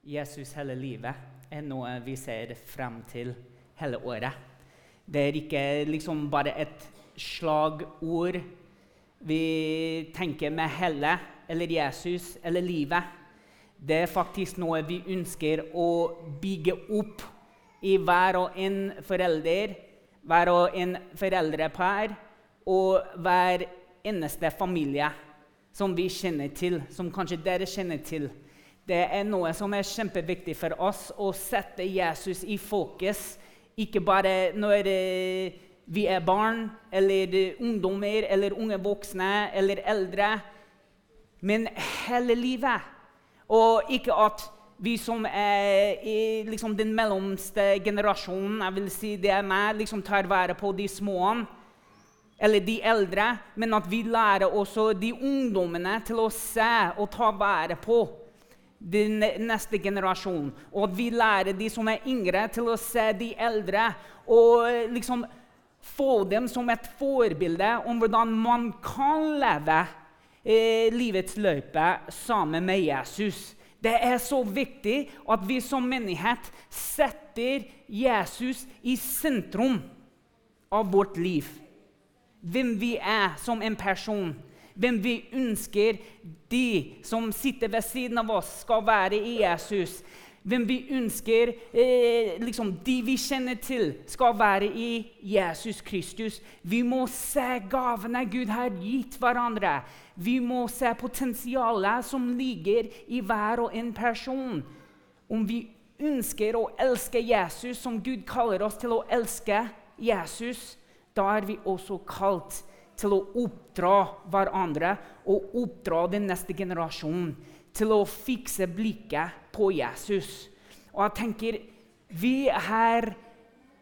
Jesus hele livet er noe vi ser frem til hele året. Det er ikke liksom bare et slagord vi tenker med hele eller Jesus eller livet. Det er faktisk noe vi ønsker å bygge opp i hver og en forelder, hver og en foreldrepar og hver eneste familie som vi kjenner til, som kanskje dere kjenner til. Det er noe som er kjempeviktig for oss å sette Jesus i fokus. Ikke bare når eh, vi er barn eller ungdommer eller unge voksne eller eldre, men hele livet. Og ikke at vi som er i liksom, den mellomste generasjonen, jeg vil si det er meg, liksom tar vare på de små eller de eldre, men at vi lærer også de ungdommene til å se og ta vare på den neste generasjon. Og at vi lærer de som er yngre, til å se de eldre og eh, liksom få dem som et forbilde om hvordan man kan leve eh, livets løype sammen med Jesus. Det er så viktig at vi som menighet setter Jesus i sentrum av vårt liv. Hvem vi er som en person hvem vi ønsker de som sitter ved siden av oss, skal være i Jesus. Hvem vi ønsker eh, liksom, de vi kjenner til, skal være i Jesus Kristus. Vi må se gavene Gud har gitt hverandre. Vi må se potensialet som ligger i hver og en person. Om vi ønsker å elske Jesus som Gud kaller oss til å elske Jesus, da er vi også kalt til å oppdra hverandre og oppdra den neste generasjonen til å fikse blikket på Jesus. Og jeg tenker, Vi har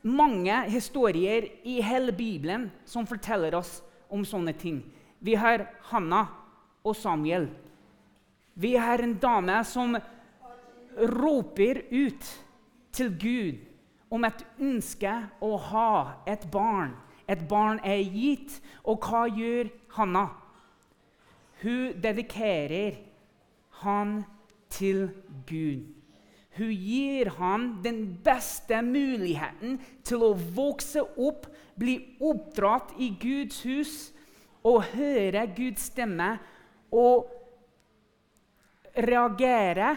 mange historier i hele Bibelen som forteller oss om sånne ting. Vi har Hanna og Samuel. Vi har en dame som roper ut til Gud om et ønske å ha et barn. Et barn er gitt. Og hva gjør Hanna? Hun dedikerer han til Gud. Hun gir han den beste muligheten til å vokse opp, bli oppdratt i Guds hus og høre Guds stemme og reagere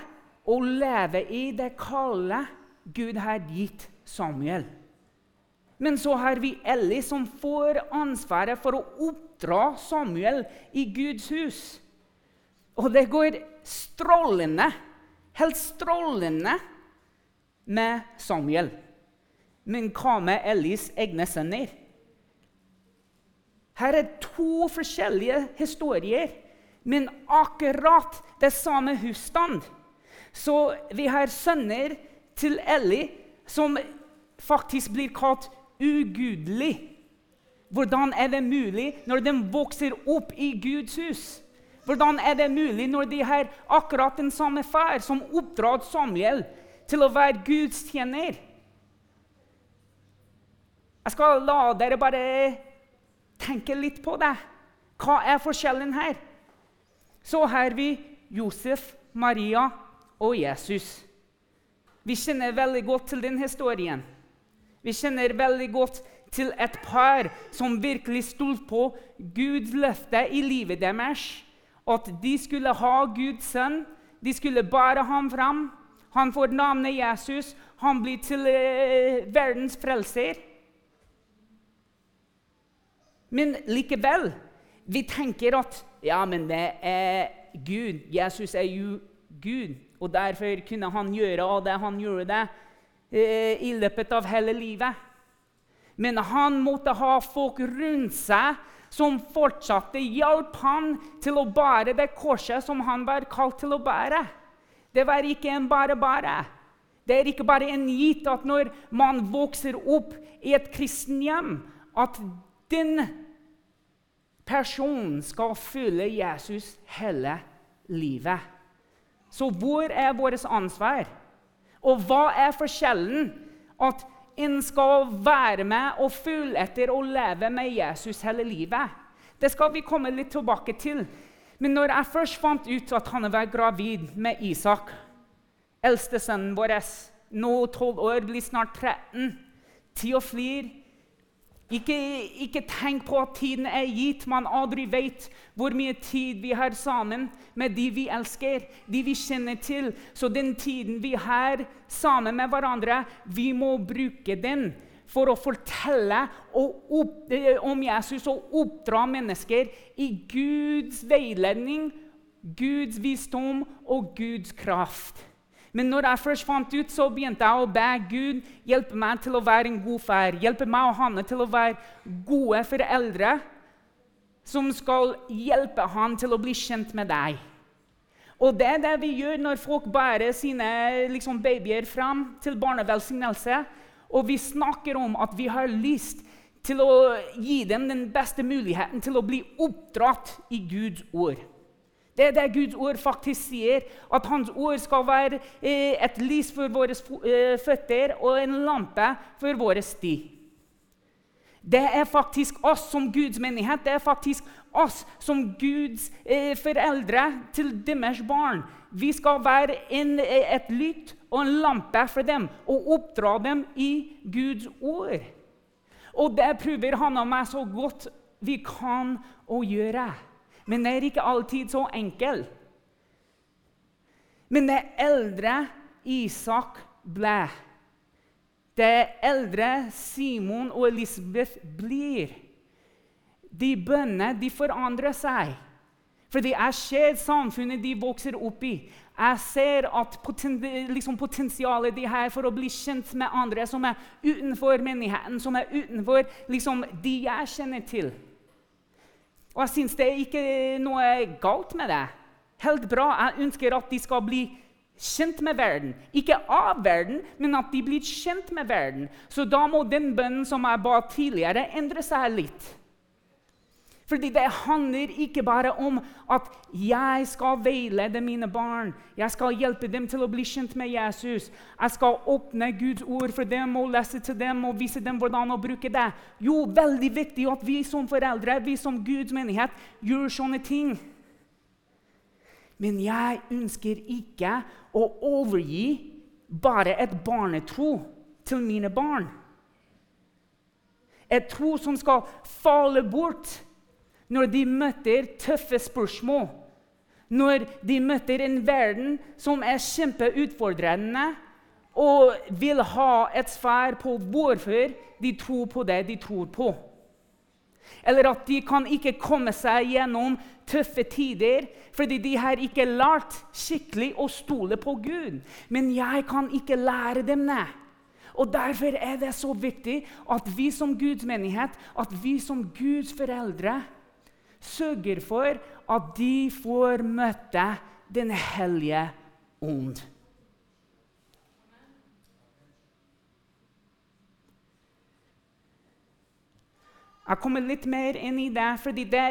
og leve i det kallet Gud har gitt Samuel. Men så har vi Ellie, som får ansvaret for å oppdra Samuel i Guds hus. Og det går strålende, helt strålende med Samuel. Men hva med Ellis egne sønner? Her er to forskjellige historier, men akkurat det samme husstand. Så vi har sønner til Ellie som faktisk blir kalt ugudelig. Hvordan er det mulig når de vokser opp i Guds hus? Hvordan er det mulig når de har akkurat den samme far som oppdrar Samuel til å være Guds tjener? Jeg skal la dere bare tenke litt på det. Hva er forskjellen her? Så har vi Josef, Maria og Jesus. Vi kjenner veldig godt til den historien. Vi kjenner veldig godt til et par som virkelig stolte på Guds løfte i livet deres. At de skulle ha Guds sønn. De skulle bare ha ham fram. Han får navnet Jesus. Han blir til eh, verdens frelser. Men likevel vi tenker at ja, men det er Gud. Jesus er jo Gud, og derfor kunne han gjøre det han gjorde. Eh, i løpet av hele livet. Men han måtte ha folk rundt seg som fortsatte hjalp han til å bære det korset som han var kalt til å bære. Det var ikke en bare-bare. Det er ikke bare en gitt at når man vokser opp i et kristenhjem, at den personen skal følge Jesus hele livet. Så hvor er vårt ansvar? Og hva er forskjellen? At en skal være med og følge etter og leve med Jesus hele livet. Det skal vi komme litt tilbake til. Men når jeg først fant ut at han var gravid med Isak Eldstesønnen vår, nå 12 år, blir snart 13. Tida flyr. Ikke, ikke, tenk på at tiden er gitt. Man aldri vet hvor mye tid vi har sammen med de vi elsker, de vi kjenner til. Så den tiden vi har sammen med hverandre, vi må bruke den for å fortelle opp, eh, om Jesus og oppdra mennesker i Guds veiledning, Guds visdom og Guds kraft. Men når jeg først fant ut, så begynte jeg å be Gud hjelpe meg til å være en god far. Hjelpe meg og Hanne til å være gode foreldre som skal hjelpe han til å bli kjent med deg. Og det er det vi gjør når folk bærer sine liksom, babyer fram til barnevelsignelse. Og vi snakker om at vi har lyst til å gi dem den beste muligheten til å bli oppdratt i Guds ord. Det er det Guds ord faktisk sier. At Hans ord skal være eh, et lys for våre eh, føtter og en lampe for våre sti. Det er faktisk oss som Guds menighet, det er faktisk oss som Guds eh, foreldre til deres barn. Vi skal være en, et lykt og en lampe for dem og oppdra dem i Guds ord. Og det prøver han og meg så godt vi kan å gjøre. Men det er ikke alltid så enkelt. Men det eldre Isak ble, det eldre Simon og Elisabeth blir De bønnene de forandrer seg. Fordi jeg ser samfunnet de vokser opp i. Jeg ser at poten, liksom potensialet de har for å bli kjent med andre som er utenfor menigheten, som er utenfor liksom, de jeg kjenner til. Og jeg syns det er ikke noe galt med det. Helt bra. Jeg ønsker at de skal bli kjent med verden. Ikke av verden, men at de blir kjent med verden. Så da må den bønnen som jeg ba tidligere, endre seg litt. Fordi det handler ikke bare om at jeg skal veilede mine barn. Jeg skal hjelpe dem til å bli kjent med Jesus. Jeg skal åpne Guds ord for dem og lese til dem og vise dem hvordan å bruke det. Jo, veldig viktig at vi som foreldre, vi som Guds menighet, gjør sånne ting. Men jeg ønsker ikke å overgi bare et barnetro til mine barn. Et tro som skal falle bort når de møter tøffe spørsmål, når de møter en verden som er kjempeutfordrende og vil ha et svar på hvorfor de tror på det de tror på. Eller at de kan ikke komme seg gjennom tøffe tider fordi de har ikke lært skikkelig å stole på Gud. Men jeg kan ikke lære dem det. Og Derfor er det så viktig at vi som Guds menighet, at vi som Guds foreldre sørger for at de får møte Den hellige ånd. Jeg kommer litt mer inn i det, fordi det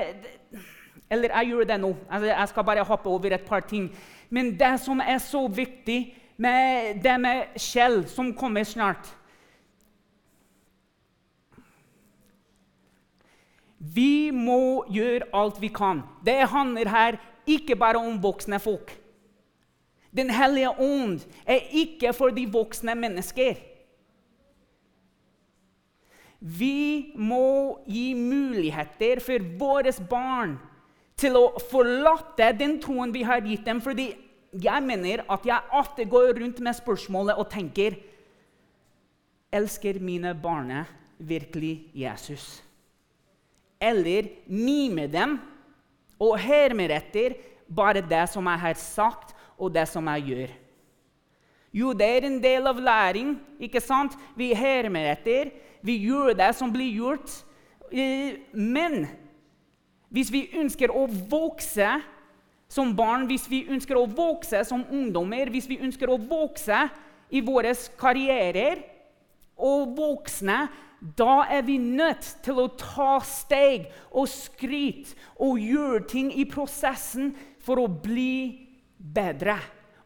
Eller jeg gjør det nå. Altså, jeg skal bare hoppe over et par ting. Men det som er så viktig med det med Kjell, som kommer snart Vi må gjøre alt vi kan. Det handler her ikke bare om voksne folk. Den hellige ånd er ikke for de voksne mennesker. Vi må gi muligheter for våre barn til å forlate den troen vi har gitt dem. fordi jeg mener at jeg alltid går rundt med spørsmålet og tenker Elsker mine barn virkelig Jesus? Eller mime dem og hermer etter bare det som jeg har sagt, og det som jeg gjør. Jo, det er en del av læring. ikke sant? Vi hermer etter. Vi gjør det som blir gjort. Eh, men hvis vi ønsker å vokse som barn, hvis vi ønsker å vokse som ungdommer, hvis vi ønsker å vokse i våre karrierer og voksne da er vi nødt til å ta steg og skryt og gjøre ting i prosessen for å bli bedre.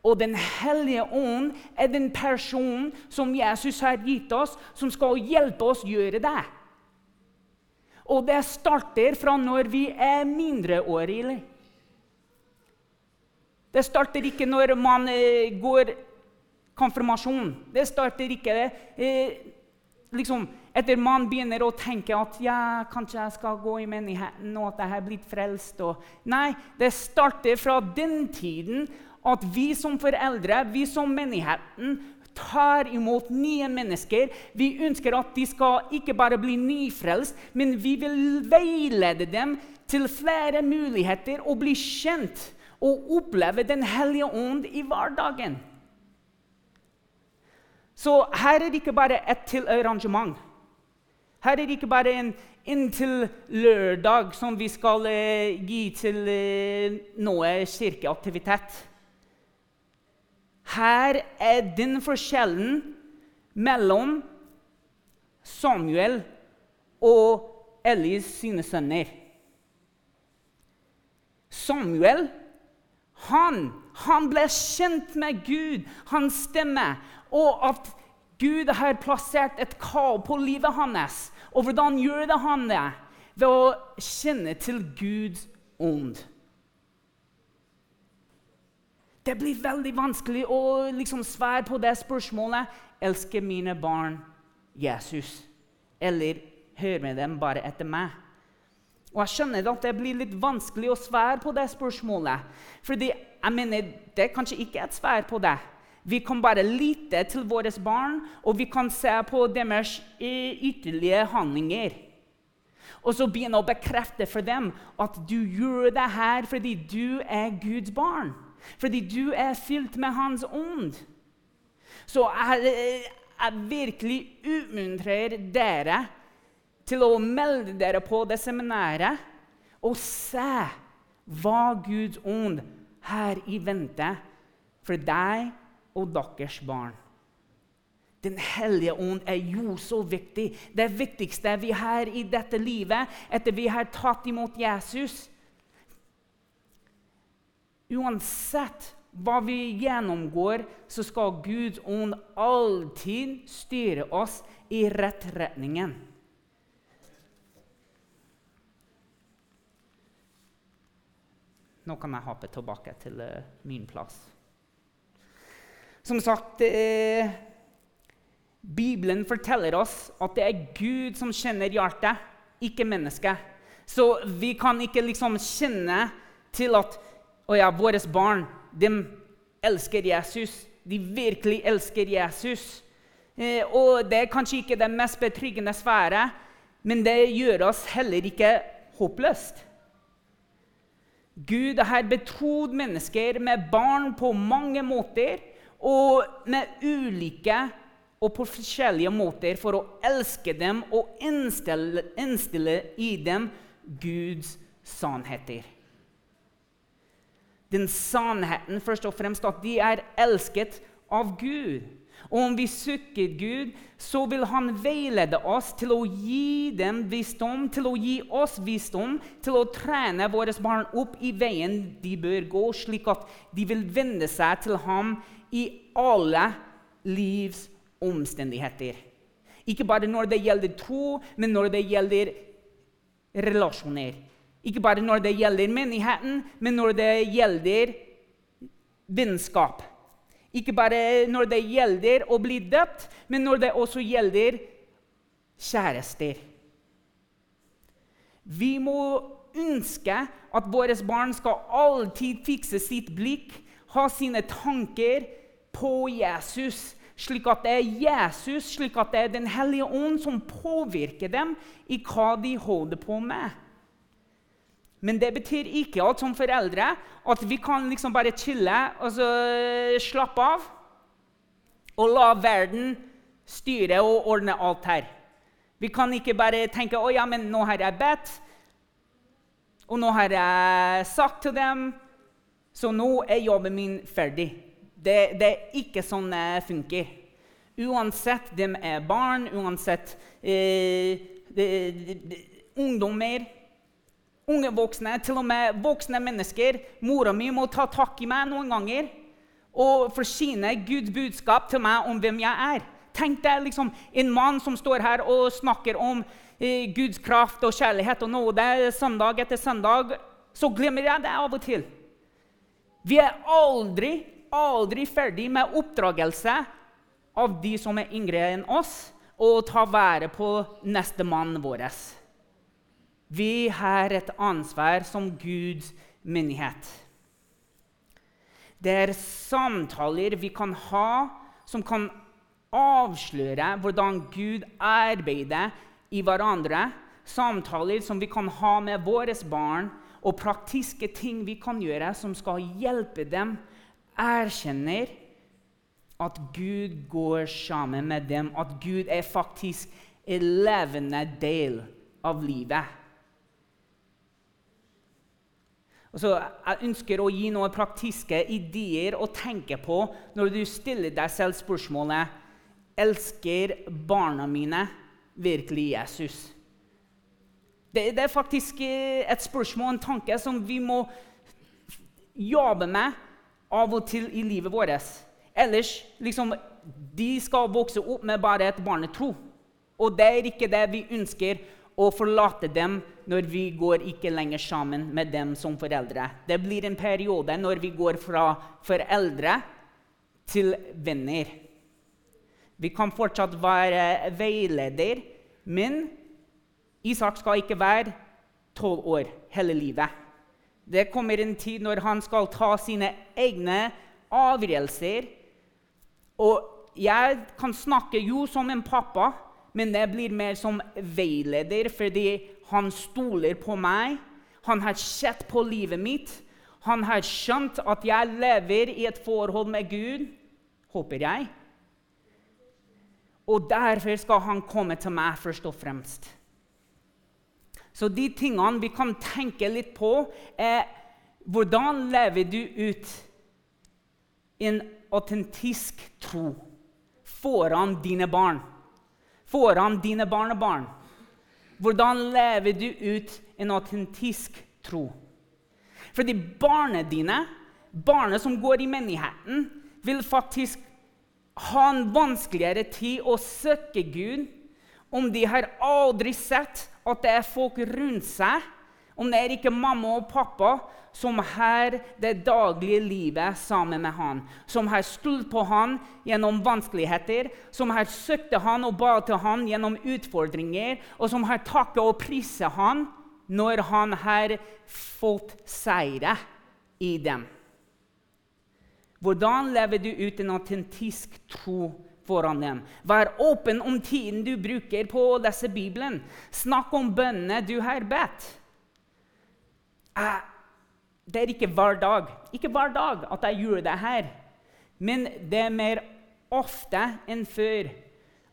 Og Den hellige ånd er den personen som Jesus har gitt oss, som skal hjelpe oss gjøre det. Og det starter fra når vi er mindreårige. Det starter ikke når man eh, går konfirmasjon. Det starter ikke eh, liksom, etter man begynner å tenke at ja, kanskje jeg skal gå i menigheten og at jeg har blitt frelst. Og, nei, det starter fra den tiden at vi som foreldre, vi som menigheten, tar imot nye mennesker. Vi ønsker at de skal ikke bare bli nyfrelst, men vi vil veilede dem til flere muligheter og bli kjent og oppleve Den hellige ånd i hverdagen. Så her er det ikke bare et til arrangement. Her er det ikke bare en inntil lørdag som vi skal eh, gi til eh, noe kirkeaktivitet. Her er den forskjellen mellom Samuel og Elis sine sønner. Samuel han, han ble kjent med Gud, hans stemme, og at Gud har plassert et kall på livet hans. Og hvordan gjør det han det? Ved å kjenne til Guds ånd. Det blir veldig vanskelig å liksom svare på det spørsmålet. Elsker mine barn Jesus? Eller hører dem bare etter meg? Og jeg skjønner at det blir litt vanskelig å svare på det spørsmålet. Fordi jeg mener, det er kanskje ikke et svar på det. Vi kan bare lite til våre barn, og vi kan se på deres ytterlige handlinger. Og så begynne å bekrefte for dem at du gjør det her fordi du er Guds barn. Fordi du er fylt med Hans ånd. Så jeg, jeg virkelig utmuntrer dere til å melde dere på det seminaret og se hva Guds ånd her i vente for deg og deres barn. Den hellige ånd er jo så viktig. Det viktigste vi har i dette livet etter vi har tatt imot Jesus. Uansett hva vi gjennomgår, så skal Guds ånd alltid styre oss i rett retningen. Nå kan jeg hoppe tilbake til uh, min plass. Som sagt eh, Bibelen forteller oss at det er Gud som kjenner hjertet, ikke mennesket. Så vi kan ikke liksom kjenne til at ja, våre barn de elsker Jesus. De virkelig elsker Jesus. Eh, og det er kanskje ikke det mest betryggende sfære, men det gjør oss heller ikke håpløst. Gud har betrodd mennesker med barn på mange måter og med ulike og på forskjellige måter for å elske dem og innstille, innstille i dem Guds sannheter. Den sannheten først og fremst at de er elsket av Gud. Og om vi søker Gud, så vil Han veilede oss til å gi dem visdom, til å gi oss visdom, til å trene våre barn opp i veien de bør gå, slik at de vil vende seg til ham i alle livs omstendigheter. Ikke bare når det gjelder tro, men når det gjelder relasjoner. Ikke bare når det gjelder menigheten, men når det gjelder vennskap. Ikke bare når det gjelder å bli døpt, men når det også gjelder kjærester. Vi må ønske at våre barn skal alltid fikse sitt blikk, ha sine tanker på Jesus, slik at det er Jesus, slik at det er Den hellige ånd som påvirker dem i hva de holder på med. Men det betyr ikke at som foreldre at vi kan liksom bare chille og så slappe av og la verden styre og ordne alt her. Vi kan ikke bare tenke å ja, men nå har jeg bedt, og nå har jeg sagt til dem, så nå er jobben min ferdig. Det, det, er ikke sånn det funker. Uansett de er barn, uansett eh, de, de, ungdommer, unge voksne, til og med voksne mennesker. Mora mi må ta tak i meg noen ganger og forsyne Guds budskap til meg om hvem jeg er. Tenk deg liksom, en mann som står her og snakker om eh, Guds kraft og kjærlighet og nåde søndag etter søndag. Så glemmer jeg det av og til. Vi er aldri aldri ferdig med oppdragelse av de som er yngre enn oss, og ta vare på nestemannen vår. Vi har et ansvar som Guds menighet. Det er samtaler vi kan ha som kan avsløre hvordan Gud arbeider i hverandre. Samtaler som vi kan ha med våre barn, og praktiske ting vi kan gjøre som skal hjelpe dem. Erkjenner at Gud går sammen med dem, at Gud er faktisk en levende del av livet. Så Jeg ønsker å gi noen praktiske ideer å tenke på når du stiller deg selv spørsmålet Elsker barna mine virkelig Jesus? Det, det er faktisk eh, et spørsmål, en tanke, som vi må jobbe med av og til i livet vårt. Ellers liksom, De skal vokse opp med bare et barnetro. Og det er ikke det vi ønsker å forlate dem når vi går ikke lenger sammen med dem som foreldre. Det blir en periode når vi går fra foreldre til venner. Vi kan fortsatt være veileder, men Isak skal ikke være tolv år hele livet. Det kommer en tid når han skal ta sine egne avgjørelser. Og jeg kan snakke jo som en pappa, men det blir mer som veileder fordi han stoler på meg. Han har sett på livet mitt. Han har skjønt at jeg lever i et forhold med Gud, håper jeg. Og derfor skal han komme til meg først og fremst. Så de tingene vi kan tenke litt på, er hvordan lever du ut en autentisk tro foran dine barn? foran dine barnebarn? Hvordan lever du ut en autentisk tro? Fordi barna dine, barna som går i menigheten, vil faktisk ha en vanskeligere tid å søke Gud om de har aldri sett at det er folk rundt seg, om det er ikke mamma og pappa som har det daglige livet sammen med han, som har stolt på han gjennom vanskeligheter, som har søkt han og ba til han gjennom utfordringer, og som har takket og priset han når han har fått seire i dem. Hvordan lever du ut en autentisk tro foran dem? Vær åpen om tiden du bruker på å lese Bibelen. Snakk om bønnene du har bedt. Det er ikke hver dag ikke hver dag at jeg gjør det her. Men det er mer ofte enn før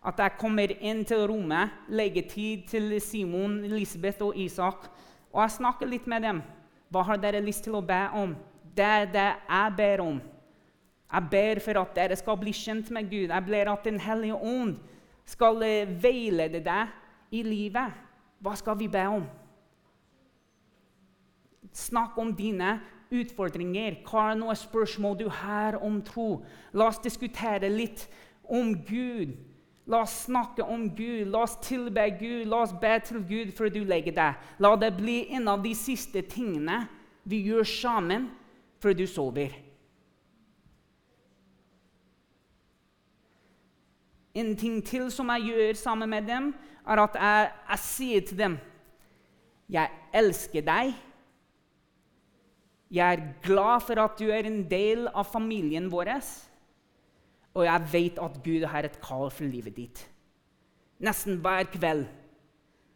at jeg kommer inn til rommet, legger tid til Simon, Elisabeth og Isak, og jeg snakker litt med dem. Hva har dere lyst til å be om? Det er det jeg ber om. Jeg ber for at dere skal bli kjent med Gud. Jeg ber at Den hellige ånd skal veilede deg i livet. Hva skal vi be om? Snakk om dine utfordringer. Hva er noen spørsmål du har om tro? La oss diskutere litt om Gud. La oss snakke om Gud, la oss tilbe Gud, la oss be til Gud før du legger deg. La det bli en av de siste tingene vi gjør sammen før du sover. En ting til som jeg gjør sammen med dem, er at jeg, jeg sier til dem Jeg elsker deg. Jeg er glad for at du er en del av familien vår. Og jeg vet at Gud har et kall for livet ditt. Nesten hver kveld.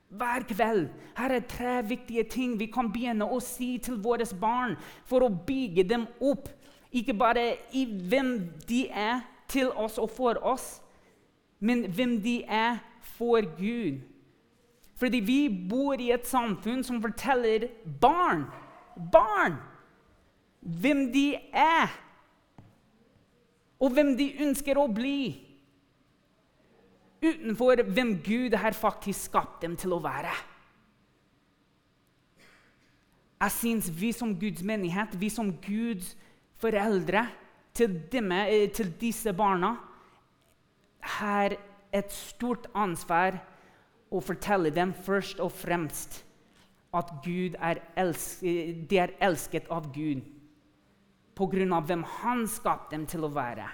Hver kveld. Her er tre viktige ting vi kan begynne å si til våre barn for å bygge dem opp. Ikke bare i hvem de er til oss og for oss, men hvem de er for Gud. Fordi vi bor i et samfunn som forteller barn Barn! hvem de er, og hvem de ønsker å bli. Utenfor hvem Gud har faktisk skapt dem til å være. Jeg syns vi som Guds menighet, vi som Guds foreldre til, demme, eh, til disse barna, har et stort ansvar å fortelle dem først og fremst at er de er elsket av Gud. av hvem han skapte dem til å være.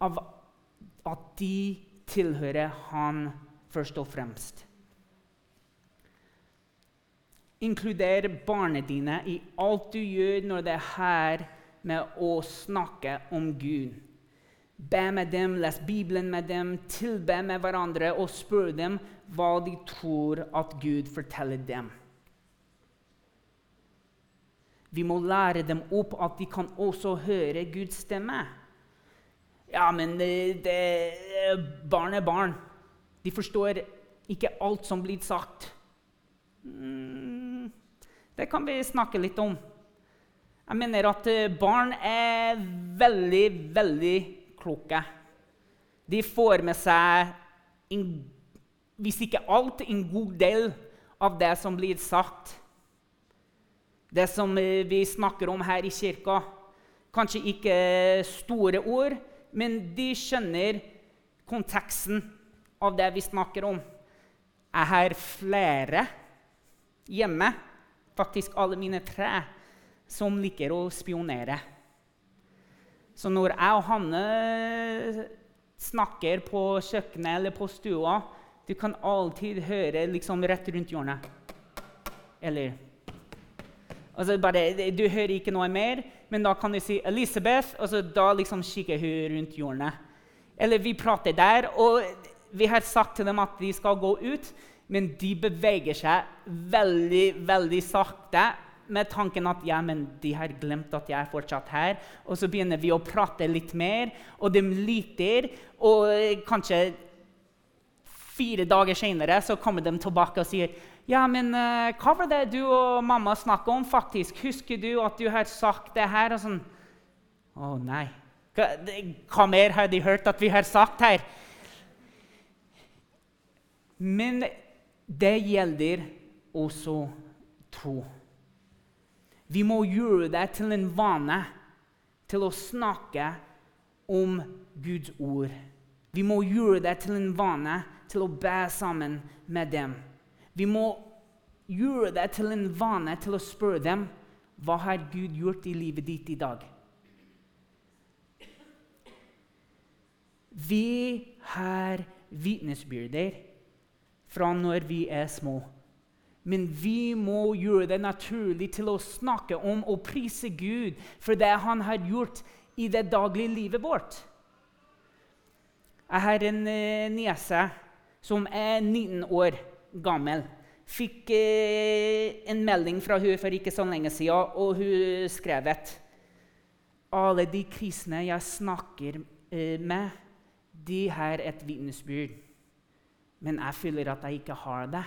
Av at de tilhører han først og fremst. Inkluder barna dine i alt du gjør når det er her med å snakke om Gud. Be med dem, les Bibelen med dem, tilbe med hverandre og spør dem hva de tror at Gud forteller dem. Vi må lære dem opp at de kan også høre Guds stemme. Ja, men det, det, barn er barn. De forstår ikke alt som blir sagt. Mm, det kan vi snakke litt om. Jeg mener at eh, barn er veldig, veldig kloke. De får med seg, en, hvis ikke alt, en god del av det som blir sagt. Det som eh, vi snakker om her i kirka. Kanskje ikke store ord, men de skjønner konteksten av det vi snakker om. Jeg har flere hjemme, faktisk alle mine tre, som liker å spionere. Så når jeg og Hanne snakker på kjøkkenet eller på stua Du kan alltid høre liksom rett rundt hjørnet. Eller altså bare, Du hører ikke noe mer, men da kan du si 'Elisabeth', og så da liksom kikker hun rundt hjørnet. Eller vi prater der, og vi har sagt til dem at de skal gå ut, men de beveger seg veldig, veldig sakte med tanken at ja, men de har glemt at jeg er fortsatt her. Og så begynner vi å prate litt mer, og de lytter. Og kanskje fire dager senere så kommer de tilbake og sier ja, men uh, hva var det du og mamma snakka om, faktisk? Husker du at du har sagt det her? Og sånn Å, oh, nei. Hva, hva, mer har de hørt at vi har sagt her? Men det gjelder også tro. Vi må gjøre det til en vane til å snakke om Guds ord. Vi må gjøre det til en vane til å be sammen med dem. Vi må gjøre det til en vane til å spørre dem hva har Gud gjort i livet ditt i dag. Vi har vitnesbyrder fra når vi er små. Men vi må gjøre det naturlig til å snakke om og prise Gud for det han har gjort i det daglige livet vårt. Jeg har en uh, niese som er 19 år gammel. Fikk eh, en melding fra hun for ikke så lenge siden, og hun skrev et. Alle de kristne jeg snakker eh, med, de har et vitnesbyrd. Men jeg føler at jeg ikke har det.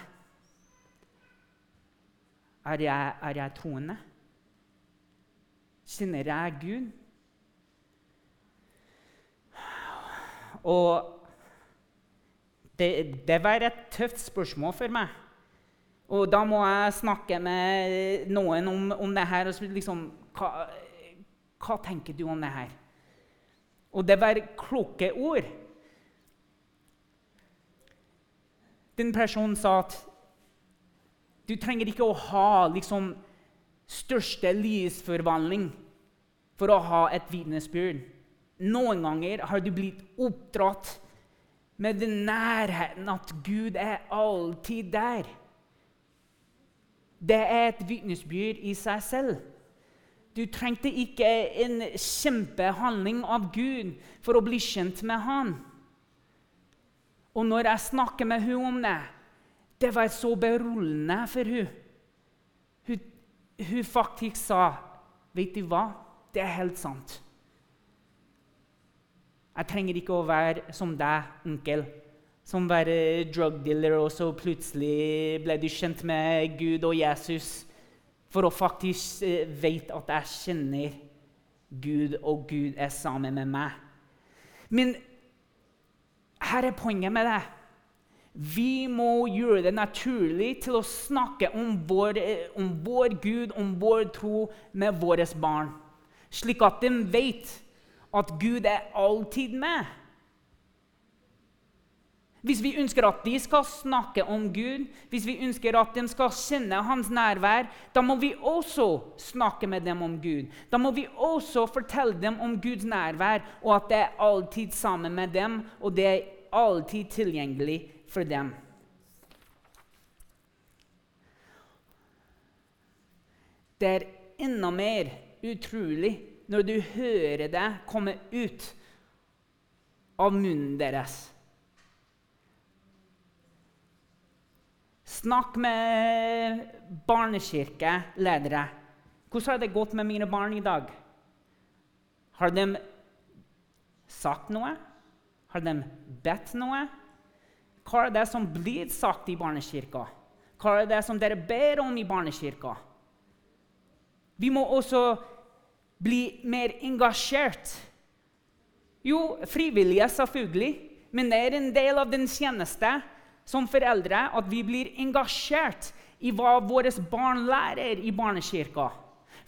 Er jeg, er jeg troende? Kjenner jeg Gud? Og det, det, var et tøft spørsmål for meg. Og da må jeg snakke med noen om, om det her. og liksom, hva, hva, tenker du om det her? Og det var kloke ord. Den personen sa at du trenger ikke å ha liksom, største livsforvandling for å ha et vitnesbyrd. Noen ganger har du blitt oppdratt med den nærheten at Gud er alltid der. Det er et vitnesbyrd i seg selv. Du trengte ikke en kjempehandling av Gud for å bli kjent med Han. Og når jeg snakker med hun om det, det var så beroligende for hun. hun. Hun faktisk sa, 'Vet du hva? Det er helt sant.' Jeg trenger ikke å være som deg, onkel, som være drug dealer, og så plutselig ble du kjent med Gud og Jesus for å faktisk uh, vite at jeg kjenner Gud, og Gud er sammen med meg. Men her er poenget med det. Vi må gjøre det naturlig til å snakke om vår, eh, om vår Gud, om vår tro, med våre barn, slik at de vet at Gud er alltid med. Hvis vi ønsker at de skal snakke om Gud, hvis vi ønsker at de skal kjenne hans nærvær, da må vi også snakke med dem om Gud. Da må vi også fortelle dem om Guds nærvær, og at det er alltid sammen med dem, og det er alltid tilgjengelig for dem. Det er enda mer utrolig når du hører det komme ut av munnen deres. Snakk med barnekirkeledere. Hvordan har det gått med mine barn i dag? Har de sagt noe? Har de bedt noe? Hva er det som blir sagt i barnekirka? Hva er det som dere ber om i barnekirka? Vi må også bli mer engasjert. Jo, frivillige, selvfølgelig, men det er en del av den tjeneste som foreldre at vi blir engasjert i hva våre barn lærer i barnekirka.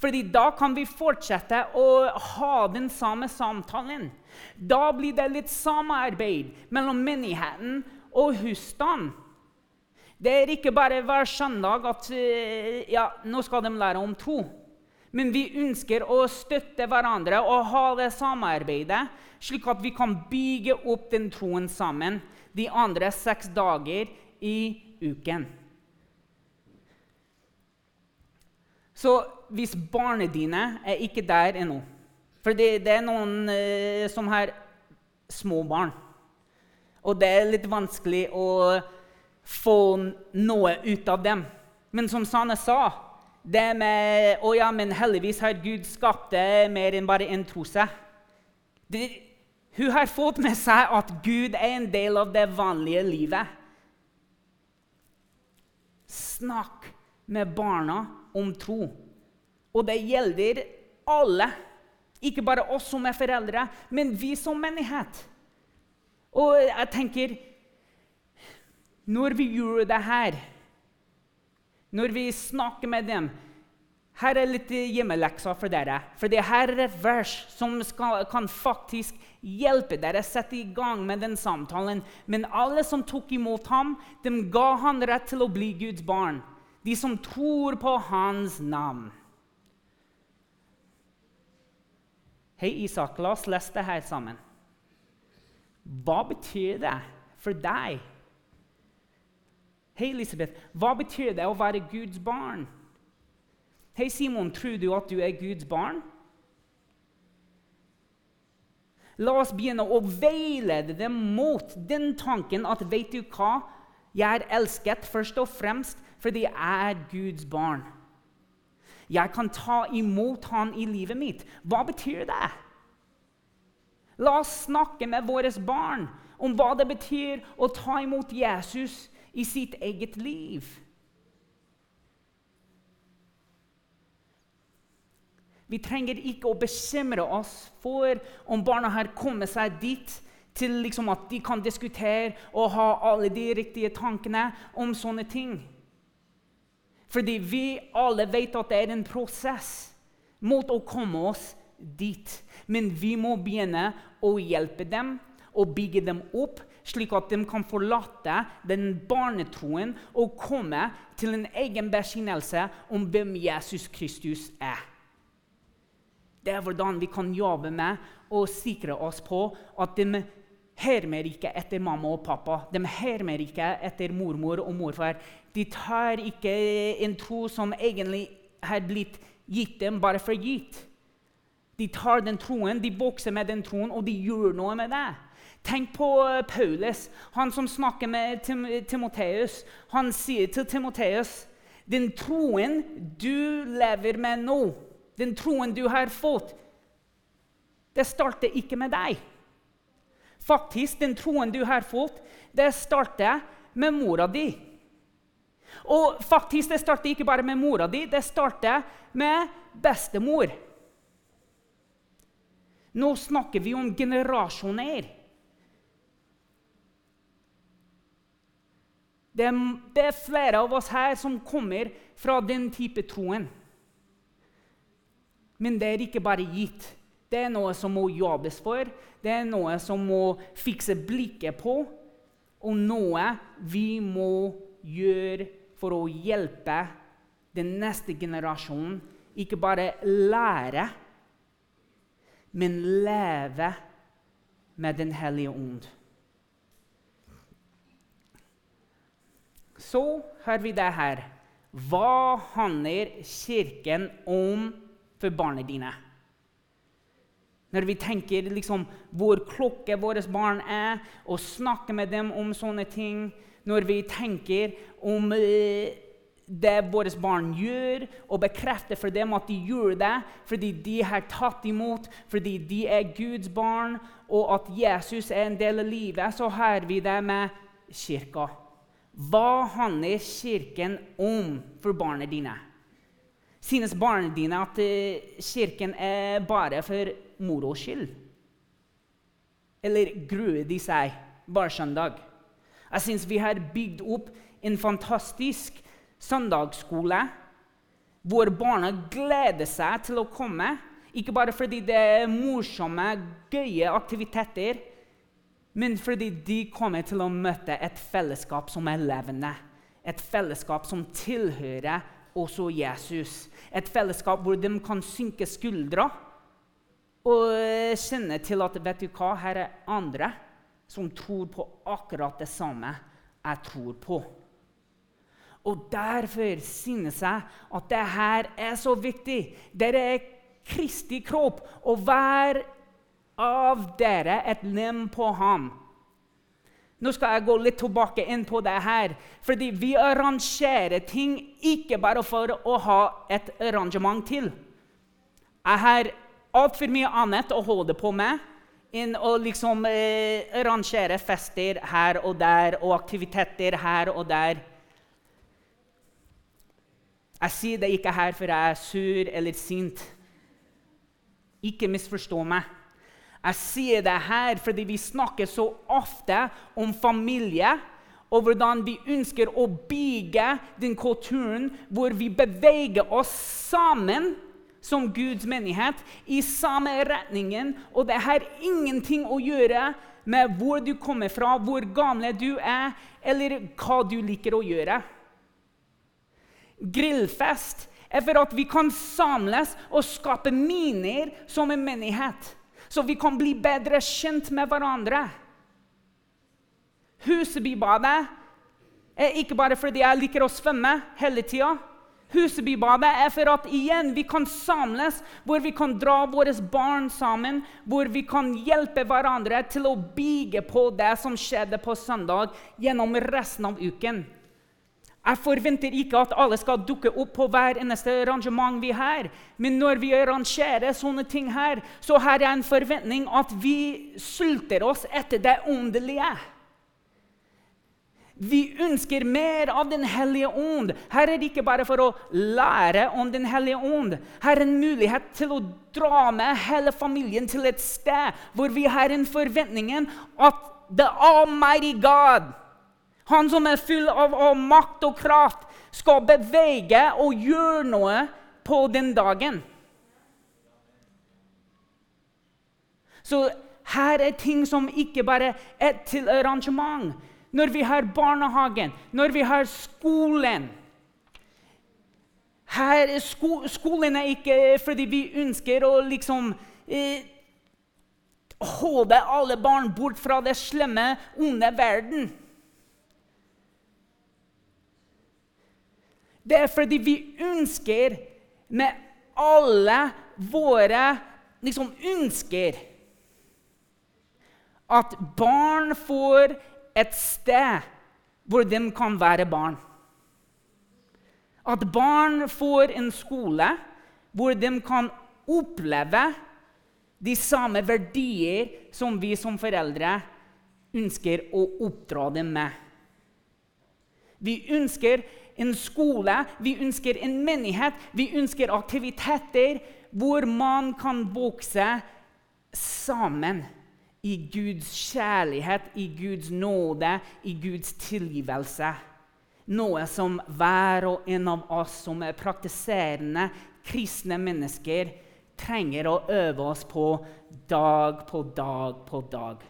Fordi da kan vi fortsette å ha den samme samtalen. Da blir det litt samarbeid mellom menigheten og husstand. Det er ikke bare hver søndag at eh, ja, nå skal de lære om tro. Men vi ønsker å støtte hverandre og ha det samarbeidet, slik at vi kan bygge opp den troen sammen de andre seks dager i uken. Så hvis barna dine er ikke der ennå For det, det er noen eh, som har små barn. Og det er litt vanskelig å få noe ut av dem. Men som Sanne sa det med Å ja, men heldigvis har Gud skapt det mer enn bare en trose. Det, hun har fått med seg at Gud er en del av det vanlige livet. Snakk med barna om tro. Og det gjelder alle. Ikke bare oss som er foreldre, men vi som menighet. Og jeg tenker Når vi gjør det her, når vi snakker med dem her er litt hjemmelekser for dere. For det her er et vers som skal, kan faktisk hjelpe dere å sette i gang med den samtalen. Men alle som tok imot ham, de ga han rett til å bli Guds barn. De som tror på hans navn. Hei, Isak, la oss lese det her sammen. Hva betyr det for deg? Hei, Elisabeth, hva betyr det å være Guds barn? Hei, Simon, tror du at du er Guds barn? La oss begynne å veilede dem mot den tanken at vet du hva? Jeg er elsket først og fremst fordi jeg er Guds barn. Jeg kan ta imot han i livet mitt. Hva betyr det? La oss snakke med våre barn om hva det betyr å ta imot Jesus i sitt eget liv. Vi trenger ikke å bekymre oss for om barna her kommer seg dit til liksom at de kan diskutere og ha alle de riktige tankene om sånne ting. Fordi vi alle vet at det er en prosess mot å komme oss dit. Men vi må begynne å hjelpe dem og bygge dem opp, slik at de kan forlate den barnetroen og komme til en egen bekjennelse om hvem Jesus Kristus er. Det er hvordan vi kan jobbe med å sikre oss på at de hermer ikke etter mamma og pappa. De hermer ikke etter mormor og morfar. De tar ikke en tro som egentlig har blitt gitt dem bare for gitt. De tar den troen, de vokser med den troen, og de gjør noe med det. Tenk på eh, Paulus, han som snakker med Tim Timoteus. Han sier til Timoteus den troen du lever med nå den troen du har fått, det starter ikke med deg. Faktisk, den troen du har fått, det starter med mora di. Og faktisk, det starter ikke bare med mora di, det starter med bestemor. Nå snakker vi om generasjoner. Det er, det er flere av oss her som kommer fra den type troen. Men det er ikke bare gitt. Det er noe som må jobbes for, det er noe som må fikse blikket på. og noe vi må gjøre for å hjelpe den neste generasjonen. Ikke bare lære, men leve med Den hellige ånd. Så har vi det her. Hva handler Kirken om for barna dine? Når vi tenker liksom hvor klokke våre barn er, og snakker med dem om sånne ting. Når vi tenker om eh, det våre barn gjør, og bekrefter for dem at de gjør det fordi de har tatt imot, fordi de er Guds barn, og at Jesus er en del av livet, så har vi det med kirka. Hva handler Kirken om for barna dine? Synes barna dine at eh, Kirken er bare for moro skyld? Eller gruer de seg hver søndag? Jeg syns vi har bygd opp en fantastisk søndagsskole hvor barna gleder seg til å komme. Ikke bare fordi det er morsomme, gøye aktiviteter, men fordi de kommer til å møte et fellesskap som er levende. Et fellesskap som tilhører også Jesus. Et fellesskap hvor de kan synke skuldra og kjenne til at vet du hva, her er andre som tror på akkurat det samme jeg tror på. Og Derfor synes jeg at det her er så viktig. Dere er Kristi kropp, og hver av dere et lem på ham. Nå skal jeg gå litt tilbake inn på det her. Fordi vi arrangerer ting ikke bare for å ha et arrangement til. Jeg har altfor mye annet å holde på med enn å liksom eh, arrangere fester her og der og aktiviteter her og der. Jeg sier det ikke her for jeg er sur eller sint. Ikke misforstå meg. Jeg sier det her fordi vi snakker så ofte om familie, og hvordan vi ønsker å bygge den kulturen hvor vi beveger oss sammen som Guds menighet i samme retningen. Og det har ingenting å gjøre med hvor du kommer fra, hvor gammel du er, eller hva du liker å gjøre. Grillfest er for at vi kan samles og skape miner som en menighet så vi kan bli bedre kjent med hverandre. Husebybadet er ikke bare fordi jeg liker å svømme hele tida. Husebybadet er for at igjen vi kan samles, hvor vi kan dra våre barn sammen, hvor vi kan hjelpe hverandre til å bygge på det som skjedde på søndag, gjennom resten av uken. Jeg forventer ikke at alle skal dukke opp på hver eneste arrangement vi har. Men når vi arrangerer sånne ting her, så har jeg en forventning at vi sulter oss etter det åndelige. Vi ønsker mer av Den hellige ånd. Her er det ikke bare for å lære om Den hellige ånd. Her er en mulighet til å dra med hele familien til et sted hvor vi har en forventning at The Almighty God han som er full av, av makt og kraft, skal bevege og gjøre noe på den dagen. Så her er ting som ikke bare er til arrangement. Når vi har barnehagen, når vi har skolen her, sko, Skolen er ikke fordi vi ønsker å liksom eh, holde alle barn bort fra det slemme, onde verden. Det er fordi vi ønsker med alle våre liksom, ønsker at barn får et sted hvor de kan være barn. At barn får en skole hvor de kan oppleve de samme verdier som vi som foreldre ønsker å oppdra dem med. Vi ønsker en skole, vi ønsker en menighet, vi ønsker aktiviteter hvor man kan vokse sammen i Guds kjærlighet, i Guds nåde, i Guds tilgivelse. Noe som hver og en av oss som er praktiserende kristne mennesker, trenger å øve oss på dag på dag på dag.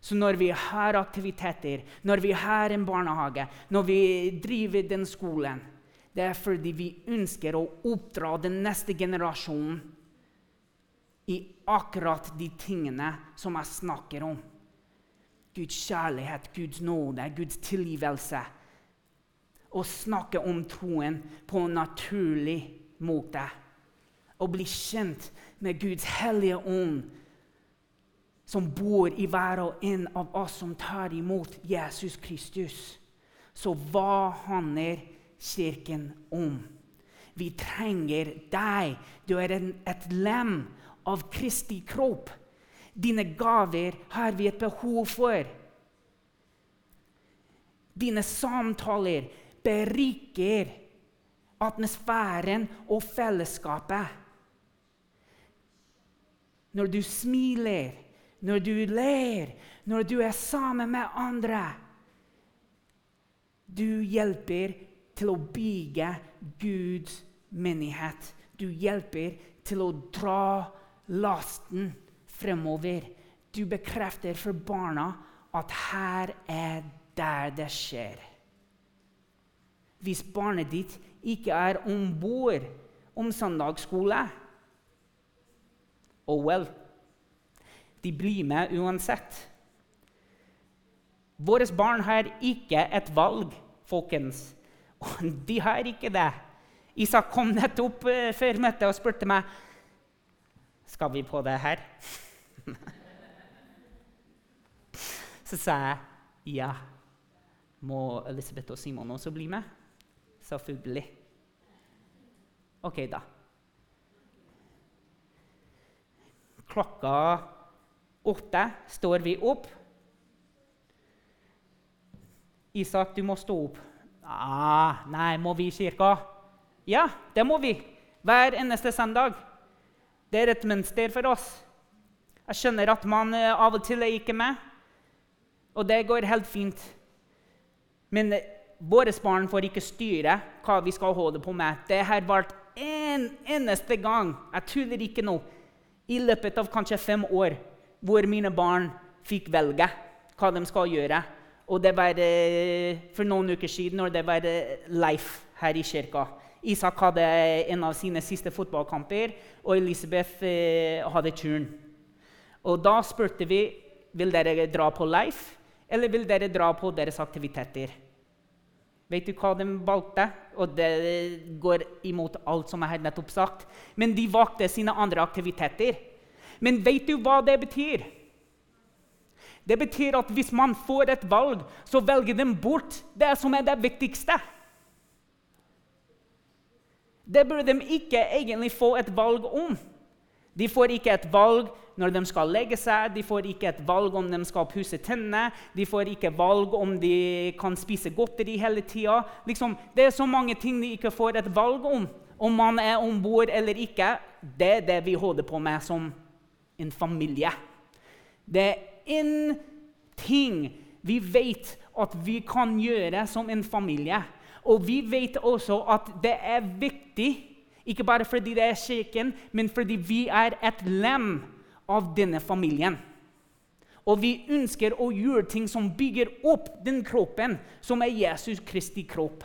Så når vi har aktiviteter, når vi har en barnehage, når vi driver den skolen Det er fordi vi ønsker å oppdra den neste generasjonen i akkurat de tingene som jeg snakker om. Guds kjærlighet, Guds nåde, Guds tilgivelse. Å snakke om troen på en naturlig måte. Å bli kjent med Guds hellige ånd som bor i hver og en av oss som tar imot Jesus Kristus. Så hva handler Kirken om? Vi trenger deg. Du er en, et lem av Kristi kropp. Dine gaver har vi et behov for. Dine samtaler beriker atmosfæren og fellesskapet. Når du smiler, når du ler, når du er sammen med andre. Du hjelper til å bygge Guds menighet. Du hjelper til å dra lasten fremover. Du bekrefter for barna at her er der det skjer. Hvis barnet ditt ikke er om bord om søndagsskole Oh well. De blir med uansett. Våre barn har ikke et valg, folkens. De har ikke det. Isak kom nettopp uh, før møtet og spurte meg skal vi på det her. Så sa jeg ja. Må Elisabeth og Simon også bli med? Selvfølgelig. OK, da. Klokka åtte står vi opp. Isak, du må stå opp. Ah, nei, må vi i kirka? Ja, det må vi. Hver eneste søndag. Det er et mønster for oss. Jeg skjønner at man eh, av og til er ikke med, og det går helt fint. Men eh, våre barn får ikke styre hva vi skal holde på med. Det har vært en eneste gang jeg tuller ikke nå, i løpet av kanskje fem år hvor mine barn fikk velge hva de skal gjøre. Og det var eh, for noen uker siden når det var eh, Leif her i kirka. Isak hadde en av sine siste fotballkamper, og Elisabeth eh, hadde turn. Og da spurte vi vil dere dra på Leif, eller vil dere dra på deres aktiviteter. Vet du hva de valgte? Og det går imot alt som jeg har nettopp sagt. Men de valgte sine andre aktiviteter. Men vet du hva det betyr? Det betyr at hvis man får et valg, så velger de bort det som er det viktigste. Det burde de ikke egentlig få et valg om. De får ikke et valg når de skal legge seg, de får ikke et valg om de skal pusse tennene, de får ikke valg om de kan spise godteri hele tida. Liksom, det er så mange ting de ikke får et valg om. Om man er om bord eller ikke, det er det vi holder på med som en familie. Det er én ting vi vet at vi kan gjøre som en familie. Og vi vet også at det er viktig, ikke bare fordi det er kirken, men fordi vi er et lem av denne familien. Og vi ønsker å gjøre ting som bygger opp den kroppen som er Jesus Kristi kropp.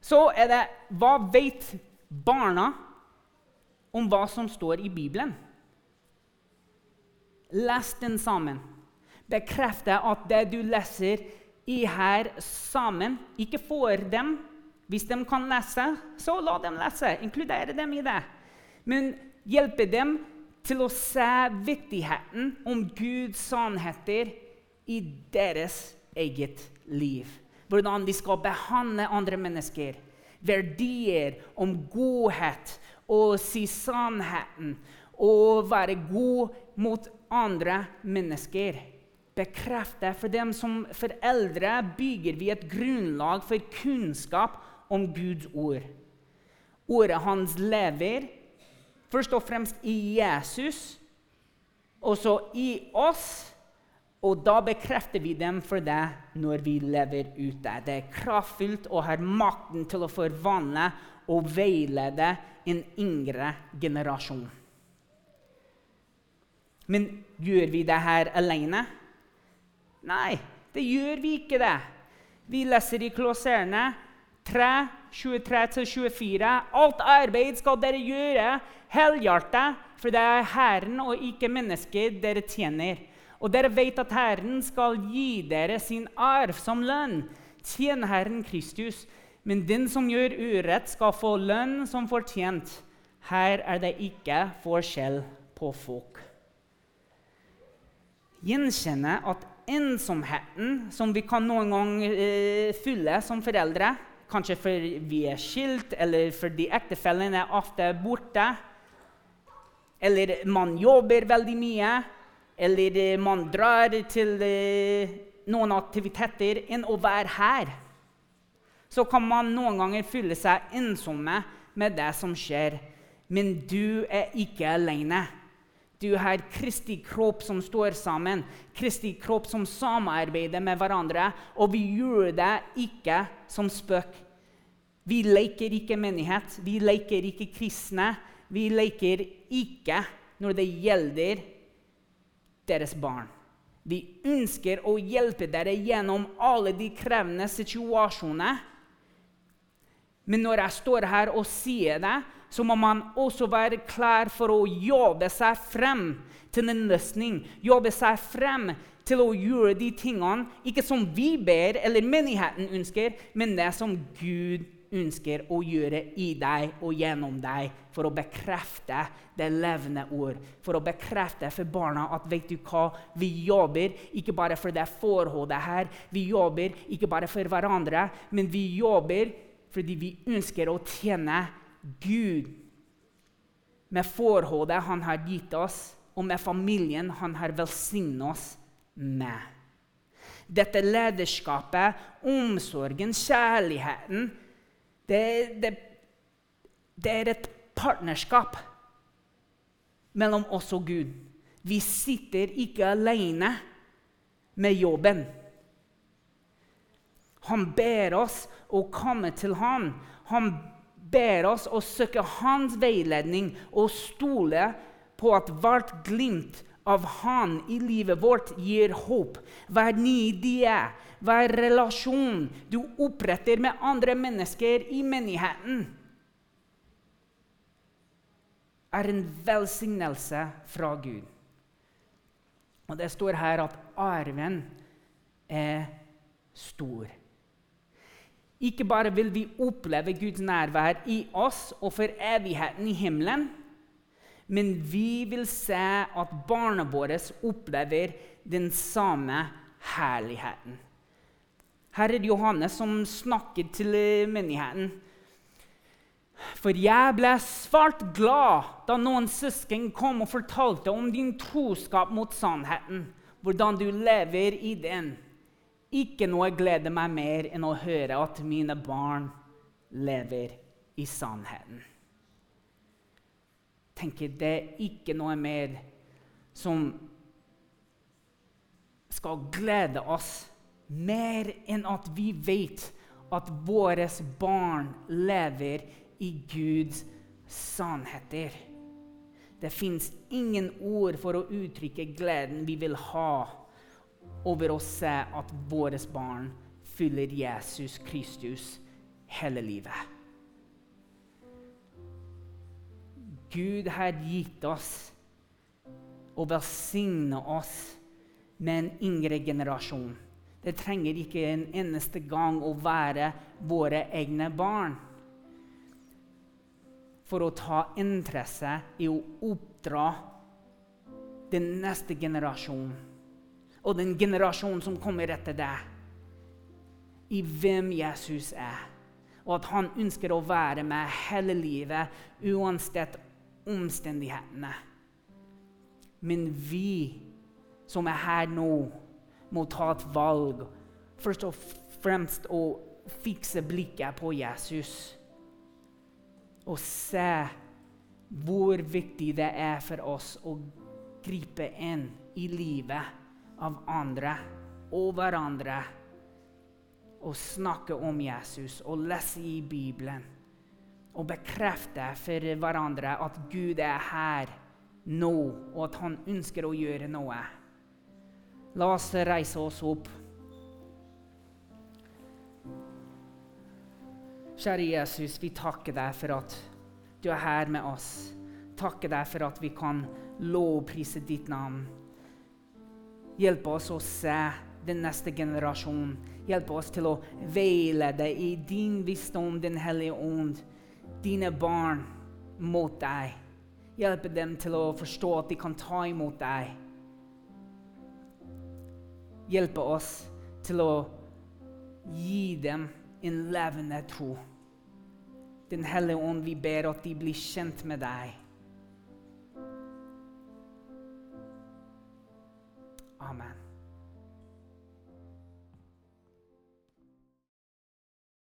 Så er det Hva vet barna om hva som står i Bibelen. Les den sammen. Bekrefte at det du leser i her sammen, ikke får dem. Hvis de kan lese, så la dem lese. Inkludere dem i det. Men hjelpe dem til å se viktigheten om Guds sannheter i deres eget liv. Hvordan de skal behandle andre mennesker. Verdier om godhet å si sannheten og være god mot andre mennesker. Bekrefte for dem som foreldre bygger vi et grunnlag for kunnskap om Guds ord. Ordet hans lever først og fremst i Jesus, og så i oss. Og da bekrefter vi dem for det når vi lever ute. Det er kraftfullt og har makten til å forvandle og veilede en yngre generasjon. Men gjør vi det her alene? Nei, det gjør vi ikke det. Vi leser i Klåserne 3, 23-24. Alt arbeid skal dere gjøre helhjertet, for det er Herren og ikke mennesker dere tjener. Og dere vet at Herren skal gi dere sin arv som lønn. Tjen Herren Kristus. Men den som gjør urett, skal få lønn som fortjent. Her er det ikke forskjell på folk. Gjenkjenne at ensomheten som vi kan noen gang eh, fylle som foreldre, kanskje fordi vi er skilt, eller fordi ektefellen er ofte borte, eller man jobber veldig mye, eller man drar til eh, noen aktiviteter enn å være her, så kan man noen ganger føle seg ensomme med det som skjer. Men du er ikke alene. Du har Kristi kropp som står sammen, Kristi kropp som samarbeider med hverandre. Og vi gjør det ikke som spøk. Vi leker ikke menighet, vi leker ikke kristne. Vi leker ikke når det gjelder deres barn. Vi ønsker å hjelpe dere gjennom alle de krevende situasjonene. Men når jeg står her og sier det, så må man også være klar for å jobbe seg frem til en løsning. Jobbe seg frem til å gjøre de tingene ikke som vi ber eller menigheten ønsker, men det som Gud ønsker å gjøre i deg og gjennom deg for å bekrefte det levende ord. For å bekrefte for barna at vet du hva, vi jobber ikke bare for det forholdet her. Vi jobber ikke bare for hverandre, men vi jobber fordi vi ønsker å tjene Gud med forholdet han har gitt oss, og med familien han har velsignet oss med. Dette lederskapet, omsorgen, kjærligheten det, det, det er et partnerskap mellom oss og Gud. Vi sitter ikke alene med jobben. Han ber oss å komme til ham. Han ber oss å søke hans veiledning og stole på at hvert glimt av Han i livet vårt gir håp. Hver ny idé, hver relasjon du oppretter med andre mennesker i menigheten, er en velsignelse fra Gud. Og Det står her at arven er stor. Ikke bare vil vi oppleve Guds nærvær i oss og for evigheten i himmelen, men vi vil se at barna våre opplever den samme herligheten. Her er det Johannes som snakker til menigheten. For jeg ble svært glad da noen søsken kom og fortalte om din troskap mot sannheten, hvordan du lever i den. Ikke noe gleder meg mer enn å høre at mine barn lever i sannheten. Tenker Det er ikke noe mer som skal glede oss mer enn at vi vet at våre barn lever i Guds sannheter. Det fins ingen ord for å uttrykke gleden vi vil ha over å se at våre barn fyller Jesus Kristus hele livet. Gud har gitt oss og velsignet oss med en yngre generasjon. Det trenger ikke en eneste gang å være våre egne barn. For å ta interesse i å oppdra den neste generasjonen og den generasjonen som kommer etter deg, i hvem Jesus er. Og at han ønsker å være med hele livet, uansett omstendighetene. Men vi som er her nå, må ta et valg. Først og fremst å fikse blikket på Jesus. Og se hvor viktig det er for oss å gripe inn i livet av andre og hverandre og snakke om Jesus og lese i Bibelen og bekrefte for hverandre at Gud er her nå, og at han ønsker å gjøre noe. La oss reise oss opp. Kjære Jesus, vi takker deg for at du er her med oss. Takker deg for at vi kan lovprise ditt navn. Hjelp oss å se den neste generasjonen. Hjelp oss til å veilede i din visdom, Den hellige ånd, dine barn mot deg. Hjelpe dem til å forstå at de kan ta imot deg. Hjelpe oss til å gi dem en levende tro. Den hellige ånd, vi ber at de blir kjent med deg. Amen.